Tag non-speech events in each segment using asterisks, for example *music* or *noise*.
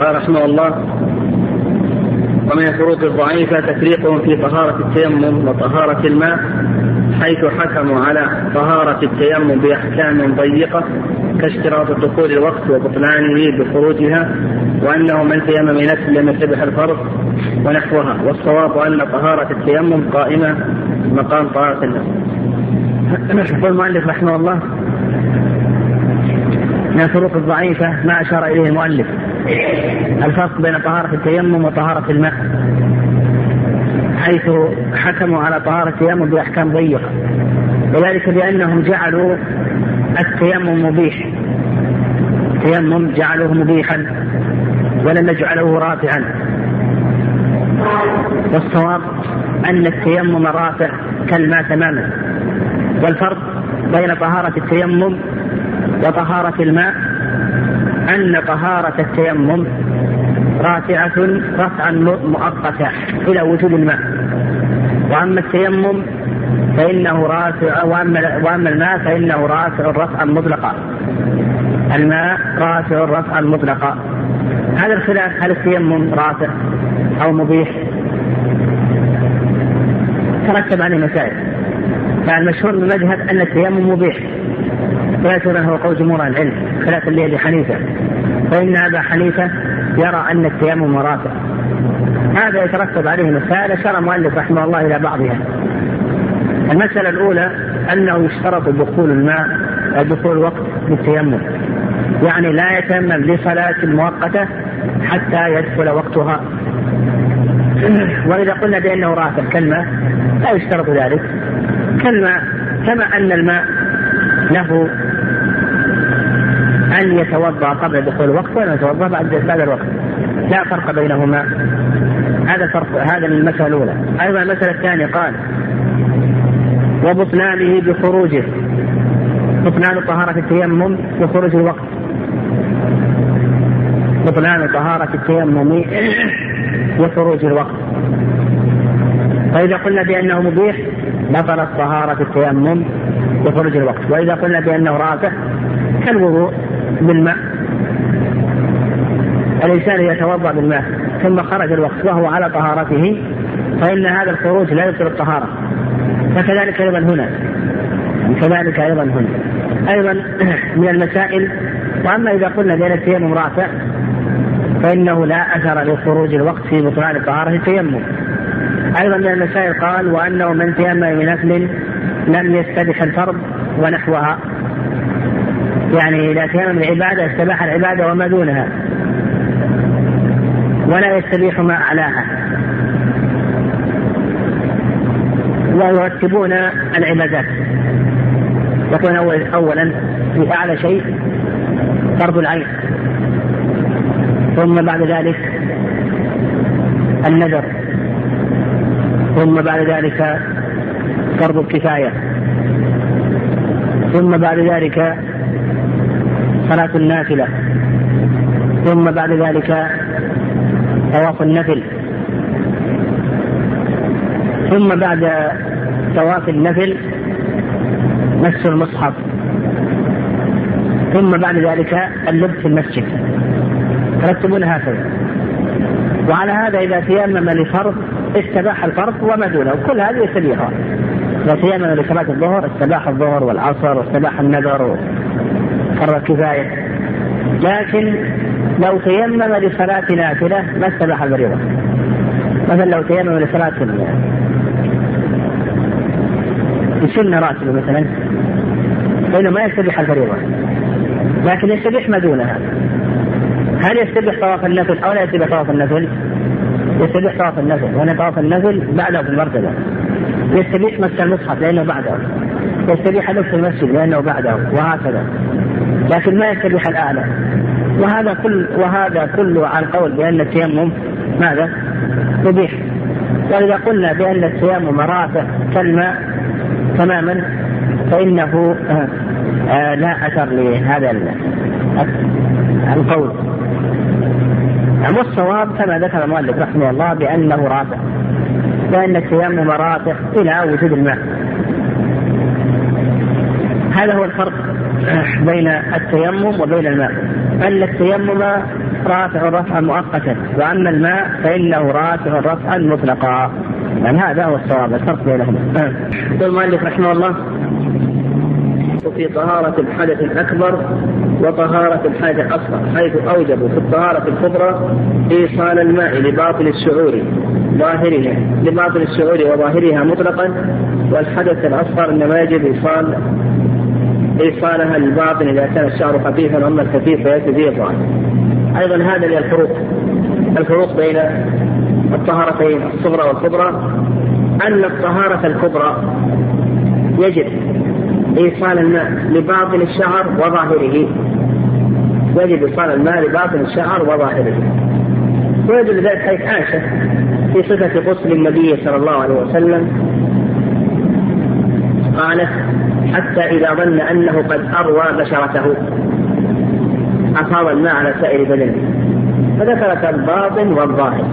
قال رحمه الله ومن الشروط الضعيفة تفريقهم في طهارة التيمم وطهارة الماء حيث حكموا على طهارة التيمم بأحكام ضيقة كاشتراط دخول الوقت وبطلانه بخروجها وأنه من تيمم نفس لم يتبح الفرض ونحوها والصواب أن طهارة التيمم قائمة مقام طهارة النفس. يقول المؤلف رحمه الله من الفروق الضعيفة ما أشار إليه المؤلف الفرق بين طهارة التيمم وطهارة الماء حيث حكموا على طهارة التيمم بأحكام ضيقة. وذلك بأنهم جعلوا التيمم مبيح. التيمم جعلوه مبيحا ولم يجعلوه رافعا. والصواب أن التيمم رافع كالماء تماما. والفرق بين طهارة التيمم وطهارة الماء أن طهارة التيمم رافعة رفعا مؤقتا إلى وجود الماء. وأما التيمم فإنه رافع وأما وأما الماء فإنه رافع رفعا مطلقا. الماء رافع رفعا مطلقا. هذا الخلاف هل التيمم رافع أو مبيح؟ ترتب عليه مسائل فالمشهور من المذهب أن التيمم مبيح. هو قول جمهور العلم خلاف لأبي حنيفة. فإن أبا حنيفة يرى أن التيمم رافع هذا يترتب عليه مسائل أشار المؤلف رحمه الله إلى بعضها. المسألة الأولى أنه يشترط دخول الماء دخول الوقت بالتيمم يعني لا يتيمم لصلاة مؤقتة حتى يدخل وقتها. وإذا قلنا بأنه رافع كالماء لا يشترط ذلك. كالماء كما أن الماء له أن يتوضأ قبل دخول الوقت ولا يتوضأ بعد بعد الوقت. لا فرق بينهما. هذا فرق هذا من المسألة الأولى. أيضا المسألة الثانية قال وبطلانه بخروجه. بطلان طهارة التيمم بخروج الوقت. بطلان طهارة التيمم بخروج الوقت. فإذا قلنا بأنه مبيح بطلت طهارة التيمم بخروج الوقت. وإذا قلنا بأنه رافع كالوضوء بالماء. الإنسان يتوضأ بالماء ثم خرج الوقت وهو على طهارته فإن هذا الخروج لا يبطل الطهارة. فكذلك أيضا هنا. كذلك أيضا هنا. أيضا *clears throat* من المسائل وأما إذا قلنا بأن التيمم رافع فإنه لا أثر لخروج الوقت في بطلان طهارة التيمم. أيضا من المسائل قال وأنه من تيمم بنفل لم يستبح الفرض ونحوها. يعني إذا تيمم العبادة استباح العبادة وما دونها. ولا يستبيح ما أعلاها. ويرتبون العبادات. يكون أول أولا في أعلى شيء فرض العين. ثم بعد ذلك النذر. ثم بعد ذلك فرض الكفاية. ثم بعد ذلك صلاة النافلة. ثم بعد ذلك طواف النفل. ثم بعد طواف النفل مس المصحف. ثم بعد ذلك اللبس في المسجد. ترتبون هكذا. وعلى هذا إذا تيمم لفرض استباح الفرض وما دونه. كل هذه يستبيحها تيمم لصلاة الظهر استباح الظهر والعصر واستباح النذر وفرض الكفاية. لكن لو تيمم لصلاة نافلة ما استباح الفريضة مثلا لو تيمم لصلاة لسنة راتبة مثلا فإنه ما يستبيح الفريضة لكن يستبيح ما دونها هل يستبيح طواف النفل أو لا يستبيح طواف النفل؟ يستبيح طواف النفل وأن طواف النفل بعده في المرتبة. يستبيح مس المصحف لأنه بعده. يستبيح لبس المسجد لأنه بعده وهكذا. لكن ما يستبيح الأعلى. وهذا كل وهذا كله عن قول بأن التيمم ماذا؟ مبيح. وإذا قلنا بأن التيمم رافع كالماء تماما فإنه آه آه لا أثر لهذا القول. والصواب كما ذكر المؤلف رحمه الله بأنه رافع. وأن التيمم رافع إلى وجود الماء. هذا هو الفرق بين التيمم وبين الماء. أن التيمم رافع رفعا مؤقتا وأما الماء فإنه رافع رفعا مطلقا. يعني هذا هو الصواب الفرق بينهما يقول المؤلف رحمه الله في طهارة الحدث الأكبر وطهارة الحدث الأصغر حيث أوجبوا في الطهارة الكبرى إيصال الماء لباطل الشعور ظاهرها لباطل الشعور وظاهرها مطلقا والحدث الأصغر إنما يجب إيصال إيصالها للباطن إذا كان الشعر خفيفا أما الخفيف فيأتي فيه الظاهر. أيضا هذا من الفروق الفروق بين الطهارتين الصغرى والكبرى. أن الطهارة الكبرى يجب إيصال الماء لباطن الشعر وظاهره. يجب إيصال الماء لباطن الشعر وظاهره. ويدل ذلك حيث عائشة في صفة غسل النبي صلى الله عليه وسلم قالت حتى إذا ظن أنه قد أروى بشرته. أفاض الماء على سائر بدنه. فذكرت الباطن والظاهر.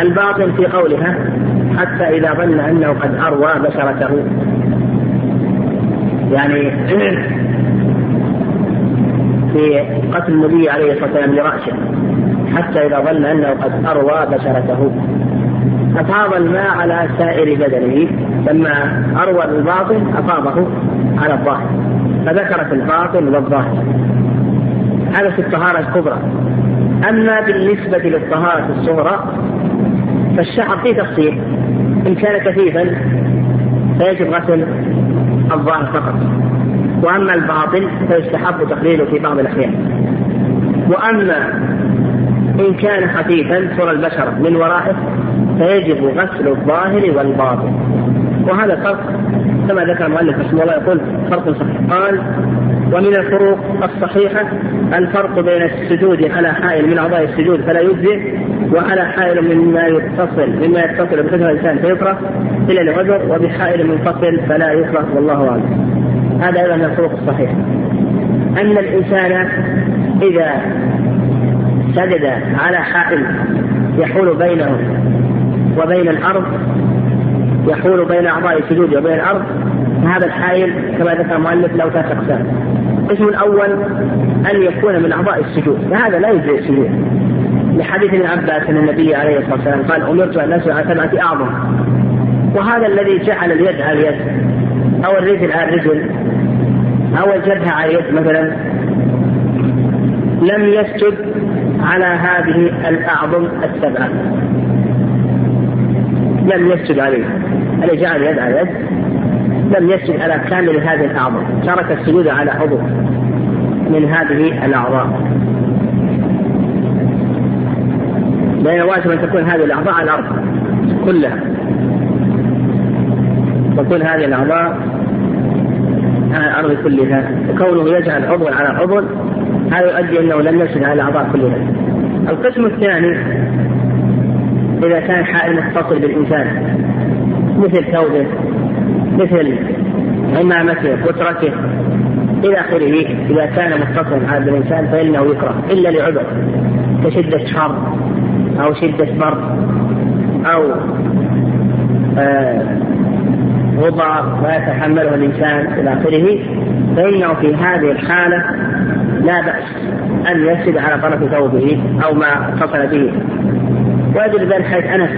الباطن في قولها حتى إذا ظن أنه قد أروى بشرته. يعني *clears throat* في قتل النبي عليه الصلاة والسلام لرأسه حتى إذا ظن أنه قد أروى بشرته. أفاض الماء على سائر بدنه لما أروى الباطن أفاضه على الظاهر فذكرت الباطن والظاهر. هذا في الطهارة الكبرى. أما بالنسبة للطهارة الصغرى فالشعر فيه تفصيل. إن كان كثيفا فيجب غسل الظاهر فقط. وأما الباطن فيستحب تقليله في بعض الأحيان. وأما إن كان خفيفا سر البشر من ورائه فيجب غسل الظاهر والباطن. وهذا فرق كما ذكر المؤلف رحمه الله يقول فرق صحيح. قال ومن الفروق الصحيحة الفرق بين السجود على حائل من أعضاء السجود فلا يجزئ وعلى حائل مما يتصل مما يتصل بحسن الإنسان فيكره إلا لعذر وبحائل منفصل فلا يكره والله أعلم. هذا أيضا من الفروق الصحيحة أن الإنسان إذا سجد على حائل يحول بينه وبين الأرض يحول بين أعضاء السجود وبين الأرض فهذا الحائل كما ذكر المؤلف له ثلاث أقسام. القسم الأول أن يكون من أعضاء السجود فهذا لا يجزي السجود. لحديث ابن عباس أن النبي عليه الصلاة والسلام قال أمرت أن أسجد على سبعة أعظم. وهذا الذي جعل اليد على اليد أو الرجل على الرجل أو الجبهة على اليد مثلا لم يسجد على هذه الأعظم السبعة. لم يسجد عليه. الذي جعل اليد على اليد لم يسجد على كامل هذه الأعضاء ترك السجود على عضو من هذه الأعضاء. لأن واجب أن تكون هذه الأعضاء على الأرض كلها. تكون هذه الأعضاء على الأرض كلها. وكونه يجعل عضو على عضو هذا يؤدي أنه لم يسجد على الأعضاء كلها. القسم الثاني إذا كان حائل متصل بالإنسان مثل ثوبه مثل عمامته وترته إلى آخره. إذا كان متصلا على الإنسان فإنه يكره إلا لعذر كشدة حر أو شدة برد أو آه غبار لا يتحمله الإنسان إلى آخره. فإنه في هذه الحالة لا بأس أن يسجد على طرف ثوبه أو ما اتصل به. ويدل ذلك حيث أنس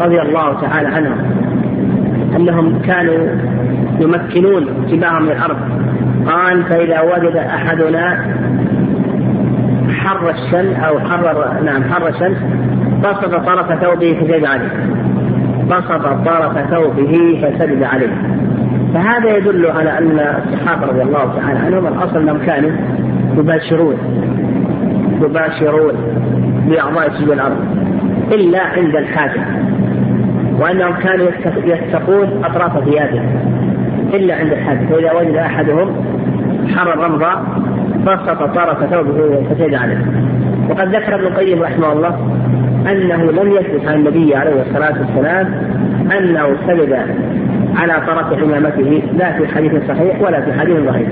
رضي الله تعالى عنه أنهم كانوا يمكنون اتباعهم من الأرض. قال فإذا وجد أحدنا حر الشمس أو حر نعم حر الشمس بسط طرف ثوبه فسجد عليه. بسط طرف ثوبه فسجد عليه. فهذا يدل على أن الصحابة رضي الله تعالى عنهم الأصل أنهم كانوا يباشرون يباشرون بأعضاء سجود الأرض إلا عند الحاجة وأنهم كانوا يتقون أطراف ثيابهم إلا عند الحاجة فإذا وجد أحدهم حر الرمضة بسط طرف ثوبه فسجد عليه. وقد ذكر ابن القيم رحمه الله أنه لم يثبت عن النبي عليه الصلاة والسلام أنه سجد على طرف عمامته لا في حديث صحيح ولا في حديث ضعيف.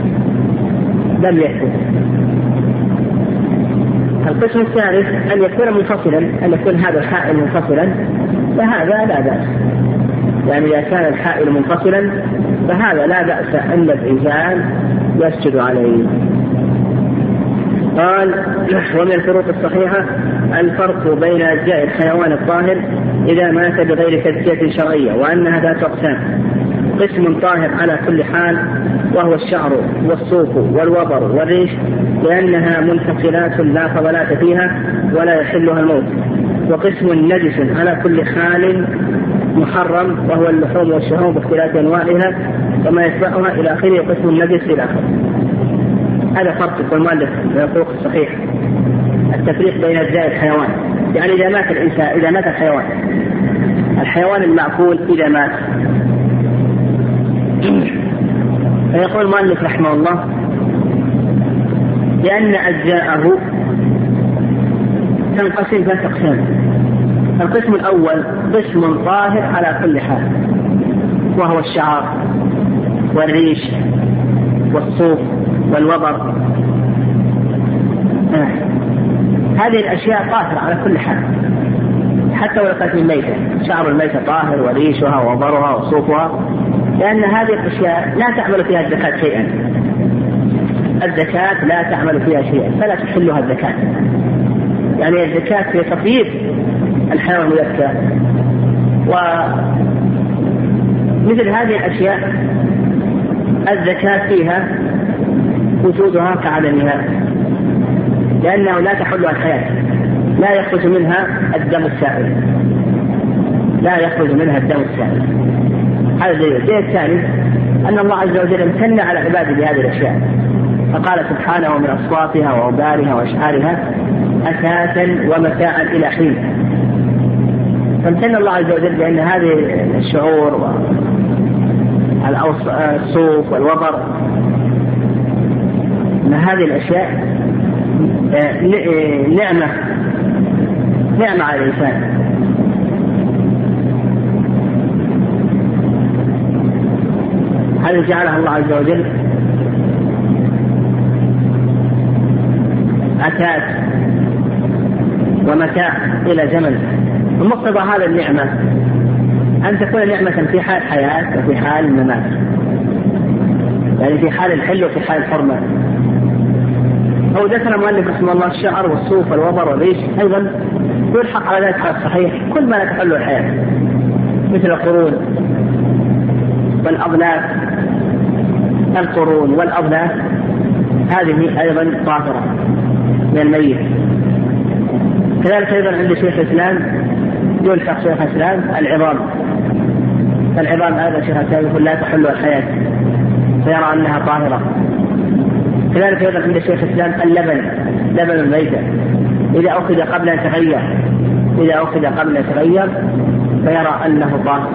لم يثبت. القسم الثالث أن يكون منفصلا أن يكون هذا الحائل منفصلا فهذا لا بأس. يعني إذا كان الحائل منفصلا فهذا لا بأس أن الإنسان يسجد عليه. قال ومن الفروق الصحيحة الفرق بين أجزاء الحيوان الطاهر إذا مات بغير تزكية شرعية وأنها ذات أقسام قسم طاهر على كل حال وهو الشعر والصوف والوبر والريش لأنها منفصلات لا فضلات فيها ولا يحلها الموت وقسم نجس على كل حال محرم وهو اللحوم والشهوم باختلاف أنواعها وما يتبعها إلى آخره قسم النجس إلى آخره. هذا فرق يقول المؤلف الفروق الصحيح. التفريق بين اجزاء الحيوان يعني إذا مات الإنسان إذا مات الحيوان الحيوان المأكول إذا مات. فيقول المؤلف رحمه الله لأن أجزاءه تنقسم ثلاث أقسام القسم الأول قسم طاهر على كل حال وهو الشعر والريش والصوف والوبر. آه. هذه الأشياء طاهرة على كل حال. حتى ولو كانت من ميتة. شعر الميتة طاهر وريشها ووبرها وصوفها. لأن هذه الأشياء لا تعمل فيها الزكاة شيئا. الزكاة لا تعمل فيها شيئا. فلا تحلها الزكاة. يعني الزكاة في تطيب الحيوان المزكى ومثل هذه الأشياء الزكاة فيها وجودها كعدمها لأنه لا تحلها الحياة لا يخرج منها الدم السائل. لا يخرج منها الدم السائل. هذا دليل. الدليل الثاني أن الله عز وجل امتن على عباده بهذه الأشياء. فقال سبحانه من أصواتها وأوبارها وأشعارها أساسا ومتاعا إلى حين. فامتن الله عز وجل بأن هذه الشعور والصوف والوبر أن هذه الأشياء نعمة نعمة على الإنسان. هذه جعلها الله عز وجل أساس ومتاع إلى زمن ومقتضى هذا النعمة أن تكون نعمة في حال حياة وفي حال الممات. يعني في حال الحل وفي حال الحرمة. أو ذكر المؤلف رحمه الله الشعر والصوف والوبر والريش أيضا يلحق على ذلك على الصحيح كل ما لا تحل الحياة مثل القرون والأضلاف القرون والأضلاف هذه أيضا طاهرة من الميت. كذلك أيضا عند شيخ الإسلام يلحق شيخ الإسلام العظام. العظام هذا شيخ الإسلام يقول لا تحل الحياة فيرى أنها طاهرة. كذلك أيضا عند شيخ الإسلام اللبن لبن الميتة إذا أخذ قبل أن يتغير إذا أخذ قبل أن يتغير فيرى أنه طاهر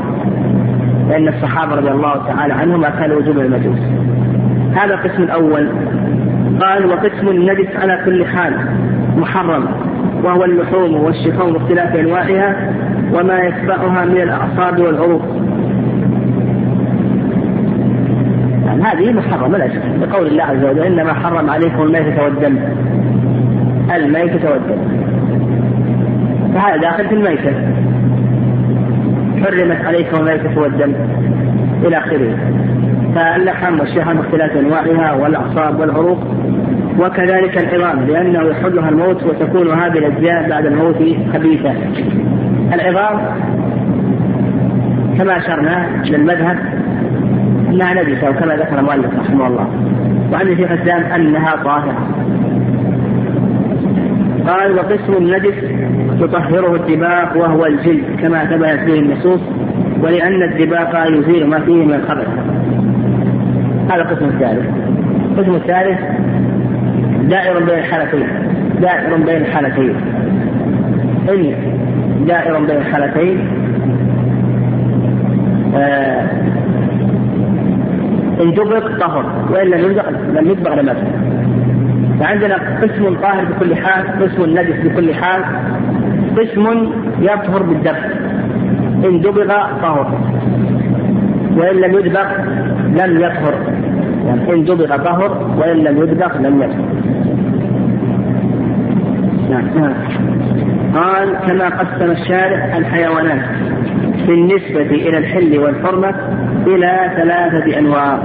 لأن الصحابة رضي الله تعالى عنهم أكلوا وجوب المجوس. هذا القسم الأول. قال وقسم النجس على كل حال محرم وهو اللحوم والشحوم باختلاف أنواعها وما يتبعها من الأعصاب والعروق. يعني هذه محرمة لا شك بقول الله عز وجل إنما حرم عليكم الميتة والدم. الميتة والدم. فهذا داخل في الميتة. حرمت عليكم الميتة والدم إلى آخره فاللحم والشحم باختلاف أنواعها والأعصاب والعروق وكذلك العظام لأنه يحلها الموت وتكون هذه الأجزاء بعد الموت خبيثة العظام كما أشرنا للمذهب أنها نجسة وكما ذكر المؤلف رحمه الله. وعن شيخ الإسلام أنها طاهرة. قال وقسم النجس تطهره الدباق وهو الجلد كما ثبتت به النصوص ولأن الدباق يزيل ما فيه من الخبث. هذا القسم الثالث. القسم الثالث دائر بين الحالتين دائر بين الحالتين إن دائر بين الحالتين آه إن دبق طهر وإن لم يدبق لم يدبق لم فعندنا قسم طاهر بكل حال قسم نجس بكل حال. قسم يطهر بالدبق إن دبغ طهر وإن لم يدبغ لم يطهر. يعني إن دبغ طهر وإن لم يدبغ لم يطهر. نعم. قال كما قسم الشارع الحيوانات. بالنسبة إلى الحل والحرمة إلى ثلاثة أنواع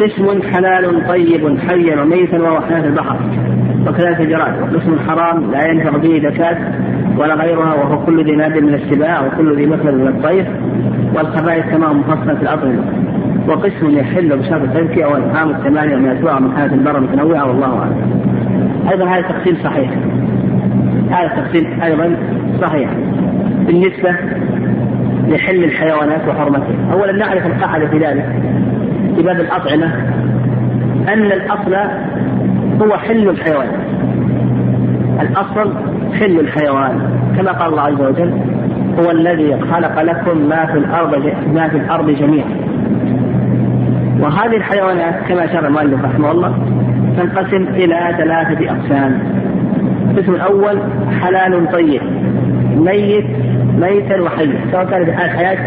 قسم حلال طيب حيا وميتا وهو حياة البحر وكذلك الجراد قسم حرام لا ينفع به زكاة ولا غيرها وهو كل ذي ناد من السباع وكل ذي مثل من الطير والخبائث كما مفصل في الأطعمة وقسم يحل بشرط التزكية والأنعام الثمانية من أسواع من حالة البر متنوعة والله أعلم. أيضا هذا تقسيم صحيح. هذا التقسيم أيضا صحيح. بالنسبة لحل الحيوانات وحرمتها. أولا نعرف القاعدة في ذلك في باب الأطعمة أن الأصل هو حل الحيوان. الأصل حل الحيوان كما قال الله عز وجل هو الذي خلق لكم ما في الأرض ما في الأرض جميعا وهذه الحيوانات كما أشار المؤلف رحمه الله تنقسم إلى ثلاثة أقسام القسم الأول حلال طيب ميت ميتا وحيا سواء كان في حال حياة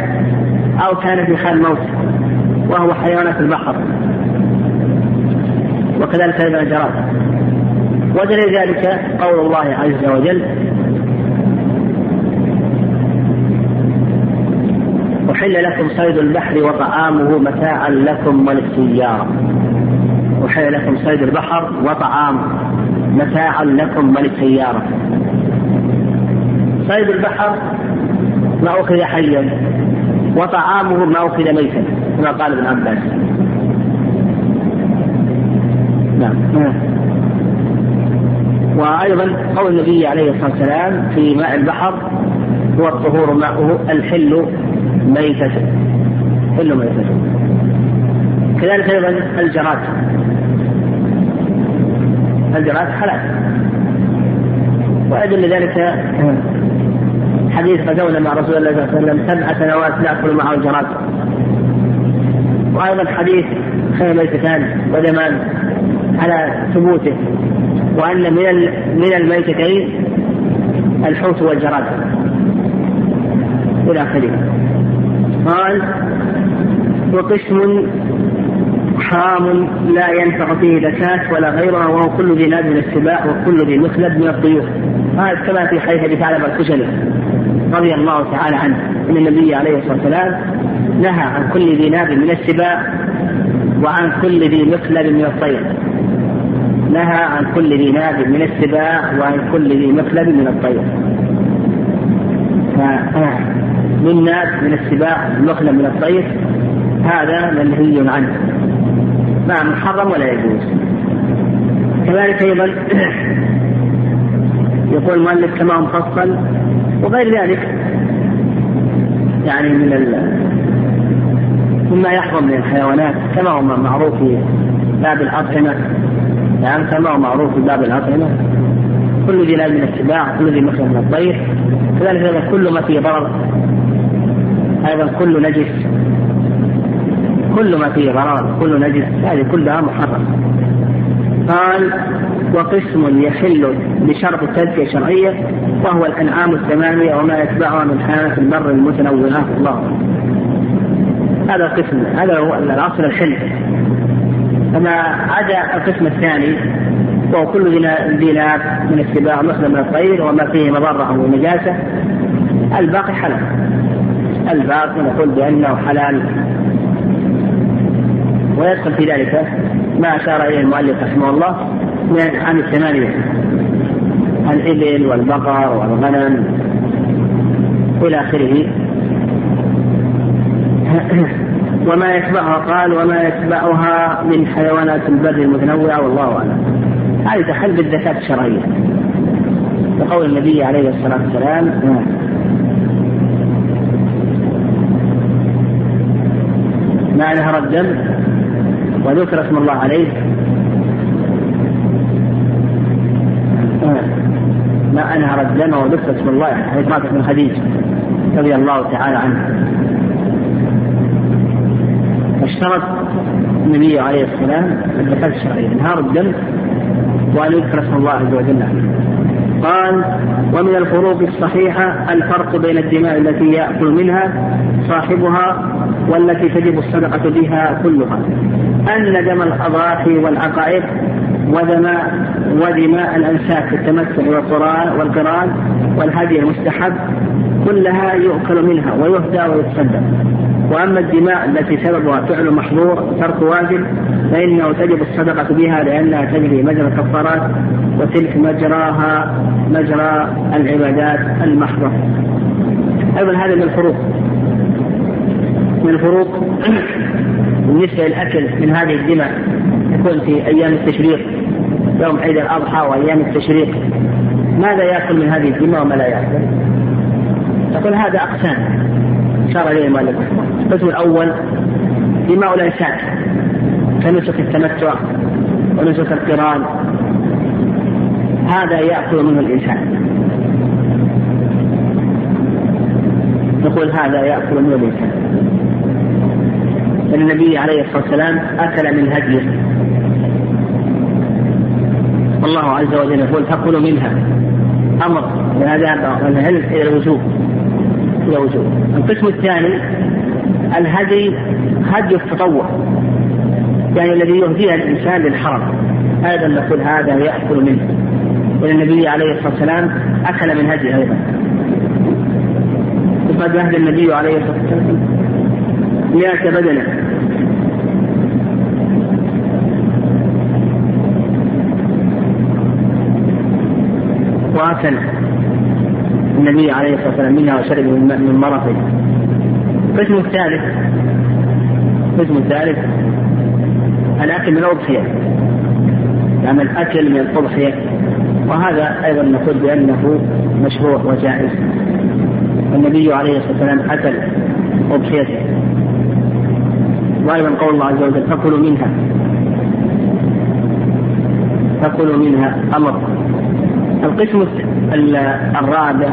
أو كان في حال موت وهو حيوانات البحر. وكذلك أيضا الجراد ودليل ذلك قول الله عز وجل أحل لكم صيد البحر وطعامه متاعا لكم وللسيارة أحل لكم صيد البحر وطعامه متاعا لكم وللسيارة صيد البحر ما أخذ حيا وطعامه ما أخذ ميتا كما قال ابن عباس. نعم. وأيضا قول النبي عليه الصلاة والسلام في ماء البحر هو الطهور ماؤه الحل ميتة. حل ميتة. كذلك أيضا الجراد. الجراد حلال. وأدل ذلك حديث غزونا مع رسول الله صلى الله عليه وسلم سبع سنوات نأكل معه الجراد. وأيضا حديث خير ميتتان ودمان على ثبوته وأن من من الميتتين الحوت والجراد. إلى آخره. قال وقسم حرام لا ينفع فيه زكاة ولا غيرها وهو كل ذي من السباع وكل ذي مخلب من الطيور. هذا كما في حديث أبي ثعلبة الخشني رضي الله تعالى عنه. إن النبي عليه الصلاة والسلام نهى عن كل ذي ناب من السباع وعن كل ذي مخلب من الطير. نهى عن كل ذي ناب من السباع وعن كل ذي مخلب من الطير. من ناس من السباع المخلب من الطير هذا منهي عنه. ما محرم ولا يجوز. كذلك أيضا *coughs* يقول المؤلف كما مفصل وغير ذلك يعني من ال... مما يحرم من الحيوانات كما هو معروف في باب الأطعمة. نعم كما هو معروف في باب الأطعمة. كل ذي من السباع كل ذي مخرج من الطير. كذلك أيضا كل ما فيه ضرر. أيضا كل نجس. كل ما فيه ضرر كل نجس. هذه كلها محرمة. قال وقسم يحل بشرط التزكية الشرعية وهو الأنعام الثمانية وما يتبعها من حالة البر المتنوعة. الله. هذا القسم هذا هو الأصل الحل. فما عدا القسم الثاني وهو كل ذي من السباع مثل من الطير وما فيه مضرة أو نجاسة الباقي حلال. الباقي نقول بأنه حلال. ويدخل في ذلك ما أشار إليه المؤلف رحمه الله من عن الثمانية. الإبل والبقر والغنم إلى آخره. *clears throat* وما يتبعها قال وما يتبعها من حيوانات البر المتنوعة والله أعلم. هذه تحل بالزكاة الشرعية. وقول النبي عليه الصلاة والسلام ما نهر الدم؟ وذكر اسم الله عليه ما انهر الدم وذكر اسم الله حيث مات من خديجه رضي الله تعالى عنه. اشترط النبي عليه السلام الزكاة الشرعية انهار الدم وأن يذكر اسم الله عز وجل. قال ومن الفروق الصحيحة الفرق بين الدماء التي يأكل منها صاحبها والتي تجب الصدقة بها كلها. أن دم الأضاحي والعقائق ودماء ودماء الأنساك التمتع والقران والهدي المستحب كلها يؤكل منها ويهدى ويتصدق. وأما الدماء التي سببها فعل محظور ترك واجب فإنه تجب الصدقة بها لأنها تجري مجرى الكفارات وتلك مجراها مجرى العبادات المحضة. أيضا هذا من الفروق. من الفروق بالنسبة للأكل من هذه الدماء. يكون في أيام التشريق يوم عيد الأضحى وأيام التشريق. ماذا يأكل من هذه الدماء وما لا يأكل؟ تقول هذا أقسام. أشار إليه المؤلف القسم الأول دماء الإنسان. كنسك التمتع ونسك القران. هذا يأكل منه الإنسان. نقول هذا يأكل منه الإنسان. النبي عليه الصلاة والسلام أكل من هديه. الله عز وجل يقول فكلوا منها. أمر. هذا العلم إلى الوجوب. إلى وجوب القسم الثاني الهدي هدي التطوع. يعني الذي يهديه الإنسان للحرم أيضا نقول هذا يأكل منه. والنبي عليه الصلاة والسلام أكل من هدي أيضا. وقد أهدى النبي عليه الصلاة والسلام. مئة بدنة. وأكل النبي عليه الصلاة والسلام منها وشرب من مرقه القسم الثالث. القسم الثالث. الأكل من الأضحية يعني الأكل من الأضحية وهذا أيضا نقول بأنه مشروع وجائز. النبي عليه الصلاة والسلام أكل أضحيته. وأيضا قول الله عز وجل فكلوا منها. فكلوا منها أمر. القسم الرابع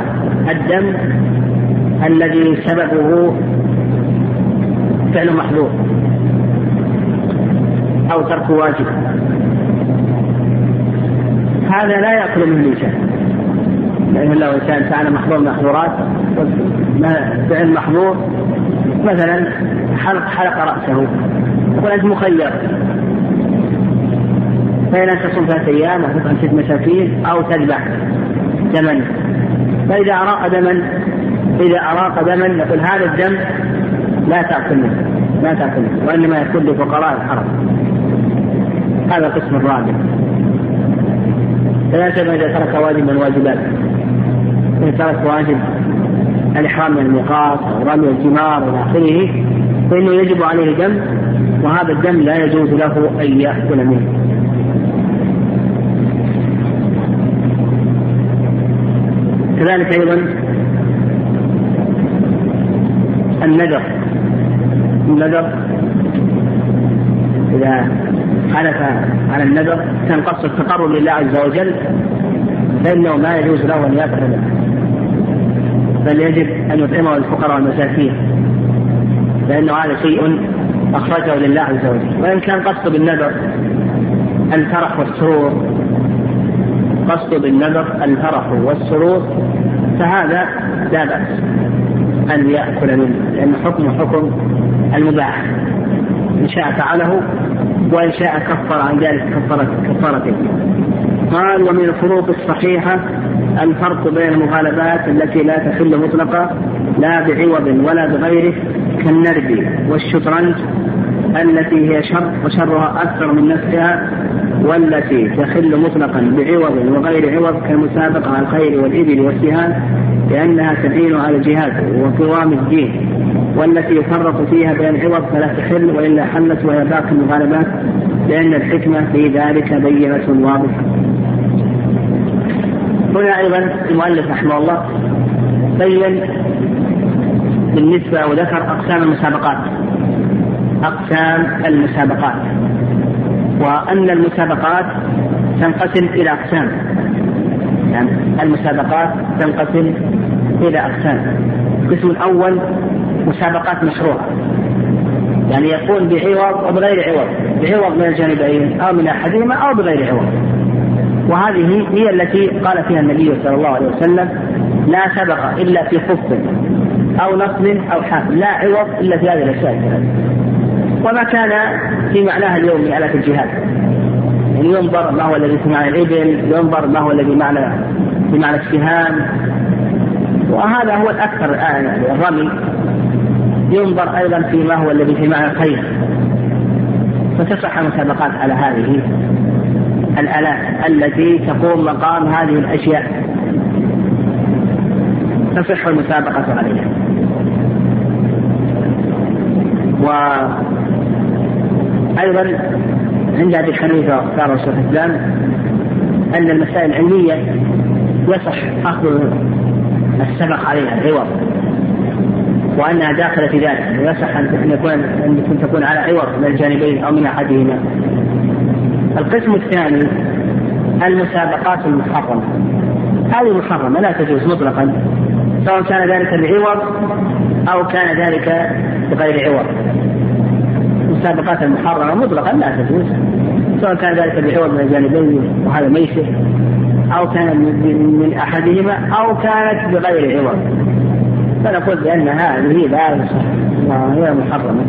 الدم الذي سببه فعل محظور أو ترك واجب. هذا لا يأكل منه الإنسان لأن لو إنسان فعل محظور محظورات فعل محظور مثلا حلق حلق رأسه. يقول أنت مخير. فإن أن تصوم ثلاثة أيام وتطعم ست مساكين أو تذبح دما. فإذا أراق دما إذا أراق دما نقول هذا الدم لا تأكل منه. لا تأكل منه وإنما يكون لفقراء الحرم. هذا القسم الرابع. ثلاثة إذا ترك واجب من واجبات إذا ترك واجب الإحرام من الميقات أو رمي الجمار إلى آخره فإنه يجب عليه دم وهذا الدم لا يجوز له أن يأكل منه. كذلك أيضا النذر. النذر إذا حلف على النذر تنقص التقرب لله عز وجل فإنه ما يجوز له أن يأكل بل يجب أن يطعمه الفقراء والمساكين لأنه هذا شيء أخرجه لله عز وجل. وإن كان قصد بالنذر الفرح والسرور قصد بالنذر الفرح والسرور فهذا لا بأس أن يأكل منه لأن حكمه حكم المباح. إن شاء فعله وإن شاء كفر عن ذلك كفارة كفارته. قال ومن الفروق الصحيحة الفرق بين المغالبات التي لا تحل مطلقا لا بعوض ولا بغيره كالنرد والشطرنج التي هي شر وشرها أكثر من نفسها والتي تخل مطلقا بعوض وغير عوض كالمسابقة على الخير والإبل والسهام لأنها تعين على الجهاد وقوام الدين. والتي يفرط فيها بين عوض فلا تحل وإلا حلت وهي باقي المغالبات لأن الحكمة في ذلك بينة واضحة. هنا أيضا المؤلف رحمه الله بين بالنسبة وذكر أقسام المسابقات. أقسام المسابقات. وأن المسابقات تنقسم إلى أقسام. يعني المسابقات تنقسم إلى أقسام. القسم الأول مسابقات مشروعة يعني يكون بعوض أو بغير عوض بعوض من الجانبين أو من أحدهما أو بغير عوض وهذه هي التي قال فيها النبي صلى الله عليه وسلم لا سبق إلا في خف أو نصب أو حافل لا عوض إلا في هذه الأشياء. وما كان في معناها اليومي على الجهاد. يعني ينظر ما هو الذي في معنى الإبل ينظر ما هو الذي معنى في معنى السهام وهذا هو الأكثر الآن يعني الرمي. ينظر أيضا فيما هو الذي في معنى الخير. فتصح المسابقات على هذه الآلات التي تقوم مقام هذه الأشياء. تصح المسابقة عليها. وأيضا عند أبي حنيفة واختار شيخ الإسلام أن المسائل العلمية يصح أخذ السبق عليها العوض. وأنها داخلة في ذلك. ويصح أن يكون أن تكون على عوض من الجانبين أو من أحدهما. القسم الثاني المسابقات المحرمة. هذه محرمة لا تجوز مطلقا. سواء كان ذلك بعوض أو كان ذلك بغير عوض. المسابقات المحرمة مطلقا لا تجوز. سواء كان ذلك بعوض من الجانبين وهذا ميسر أو كان من أحدهما أو كانت بغير عوض. فنقول بأن هذه لا وهي محرمة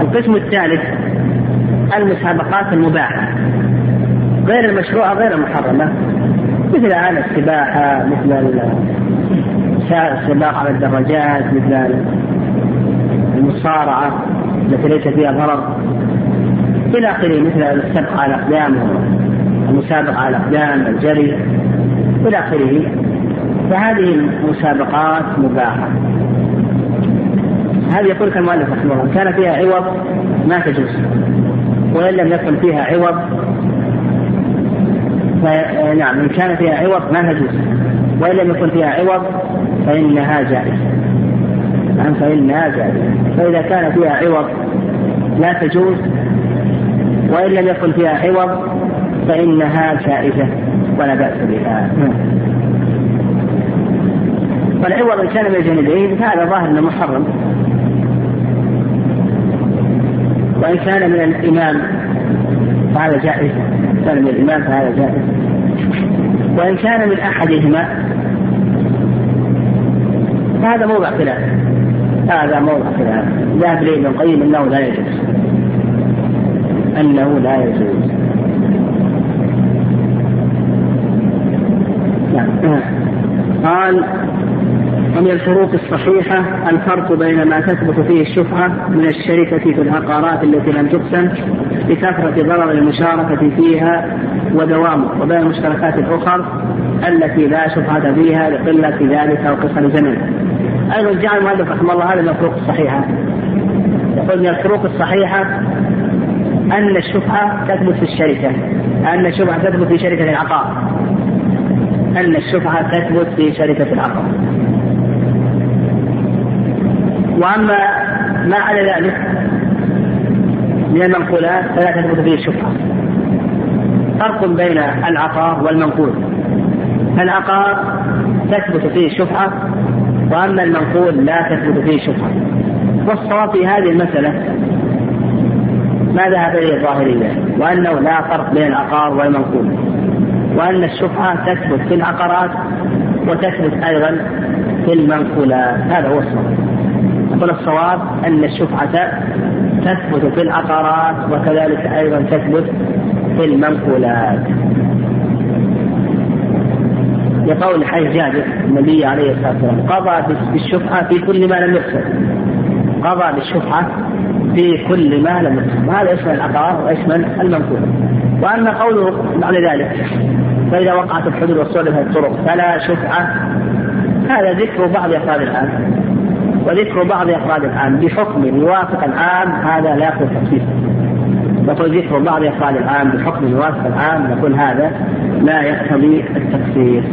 القسم الثالث المسابقات المباحة. غير المشروعة غير المحرمة. مثل الآن السباحة مثل السباق على الدراجات مثل المصارعة التي ليس فيها ضرر. إلى آخره مثل السبق على الأقدام المسابقة على الأقدام الجري. إلى آخره فهذه المسابقات مباحة هذه يقول لك المؤلف رحمه الله كان فيها عوض ما تجوز وإن لم يكن فيها عوض نعم إن كان فيها عوض ما تجوز. وإن لم يكن فيها عوض فإنها جائزة. نعم فإنها جائزة. فإذا كان فيها عوض لا تجوز وإن لم يكن فيها عوض فإنها جائزة ولا بأس بها. والعوض إن كان من الجانبين فهذا ظاهر أنه محرم. وإن كان من الإمام فهذا جائز. كان من الإمام فهذا جائز. وإن كان من أحدهما فهذا موضع خلاف. هذا موضع خلاف. ذهب لي ابن القيم أنه لا يجوز. أنه لا يجوز. نعم. قال ومن الفروق الصحيحة الفرق بين ما تثبت فيه الشفعة من الشركة في العقارات التي لم تقسم لكثرة ضرر المشاركة فيها ودوامه وبين المشتركات الأخرى التي لا شفعة فيها لقلة ذلك أو قصر زمن. أيضا جعل المؤلف رحمه الله هذا من الفروق الصحيحة. يقول من الفروق الصحيحة أن الشفعة تثبت في الشركة أن الشفعة تثبت في شركة العقار أن الشفعة تثبت في شركة العقار وأما ما على ذلك من المنقولات فلا تثبت فيه الشفعه فرق بين العقار والمنقول. العقار تثبت فيه الشفعه وأما المنقول لا تثبت فيه الشفعه والصواب في هذه المسألة ما ذهب إليه الظاهرية وأنه لا فرق بين العقار والمنقول وأن الشفعه تثبت في العقارات وتثبت أيضا في المنقولات. هذا هو الصواب. يقول الصواب أن الشفعة تثبت في العقارات وكذلك أيضا تثبت في المنقولات. لقول حي جابر النبي عليه الصلاة والسلام قضى بالشفعة في كل ما لم يقسم قضى بالشفعة في كل ما لم يقسم هذا اسم العقار واسم المنقول. وأما قوله بعد ذلك فإذا وقعت الحدود وصلت الطرق فلا شفعة. هذا ذكر بعض أفراد الآن. وذكر بعض أفراد العام بحكم يوافق العام هذا لا يقتضي التخصيص نقول ذكر بعض أفراد العام بحكم يوافق العام نقول هذا لا يقتضي التخصيص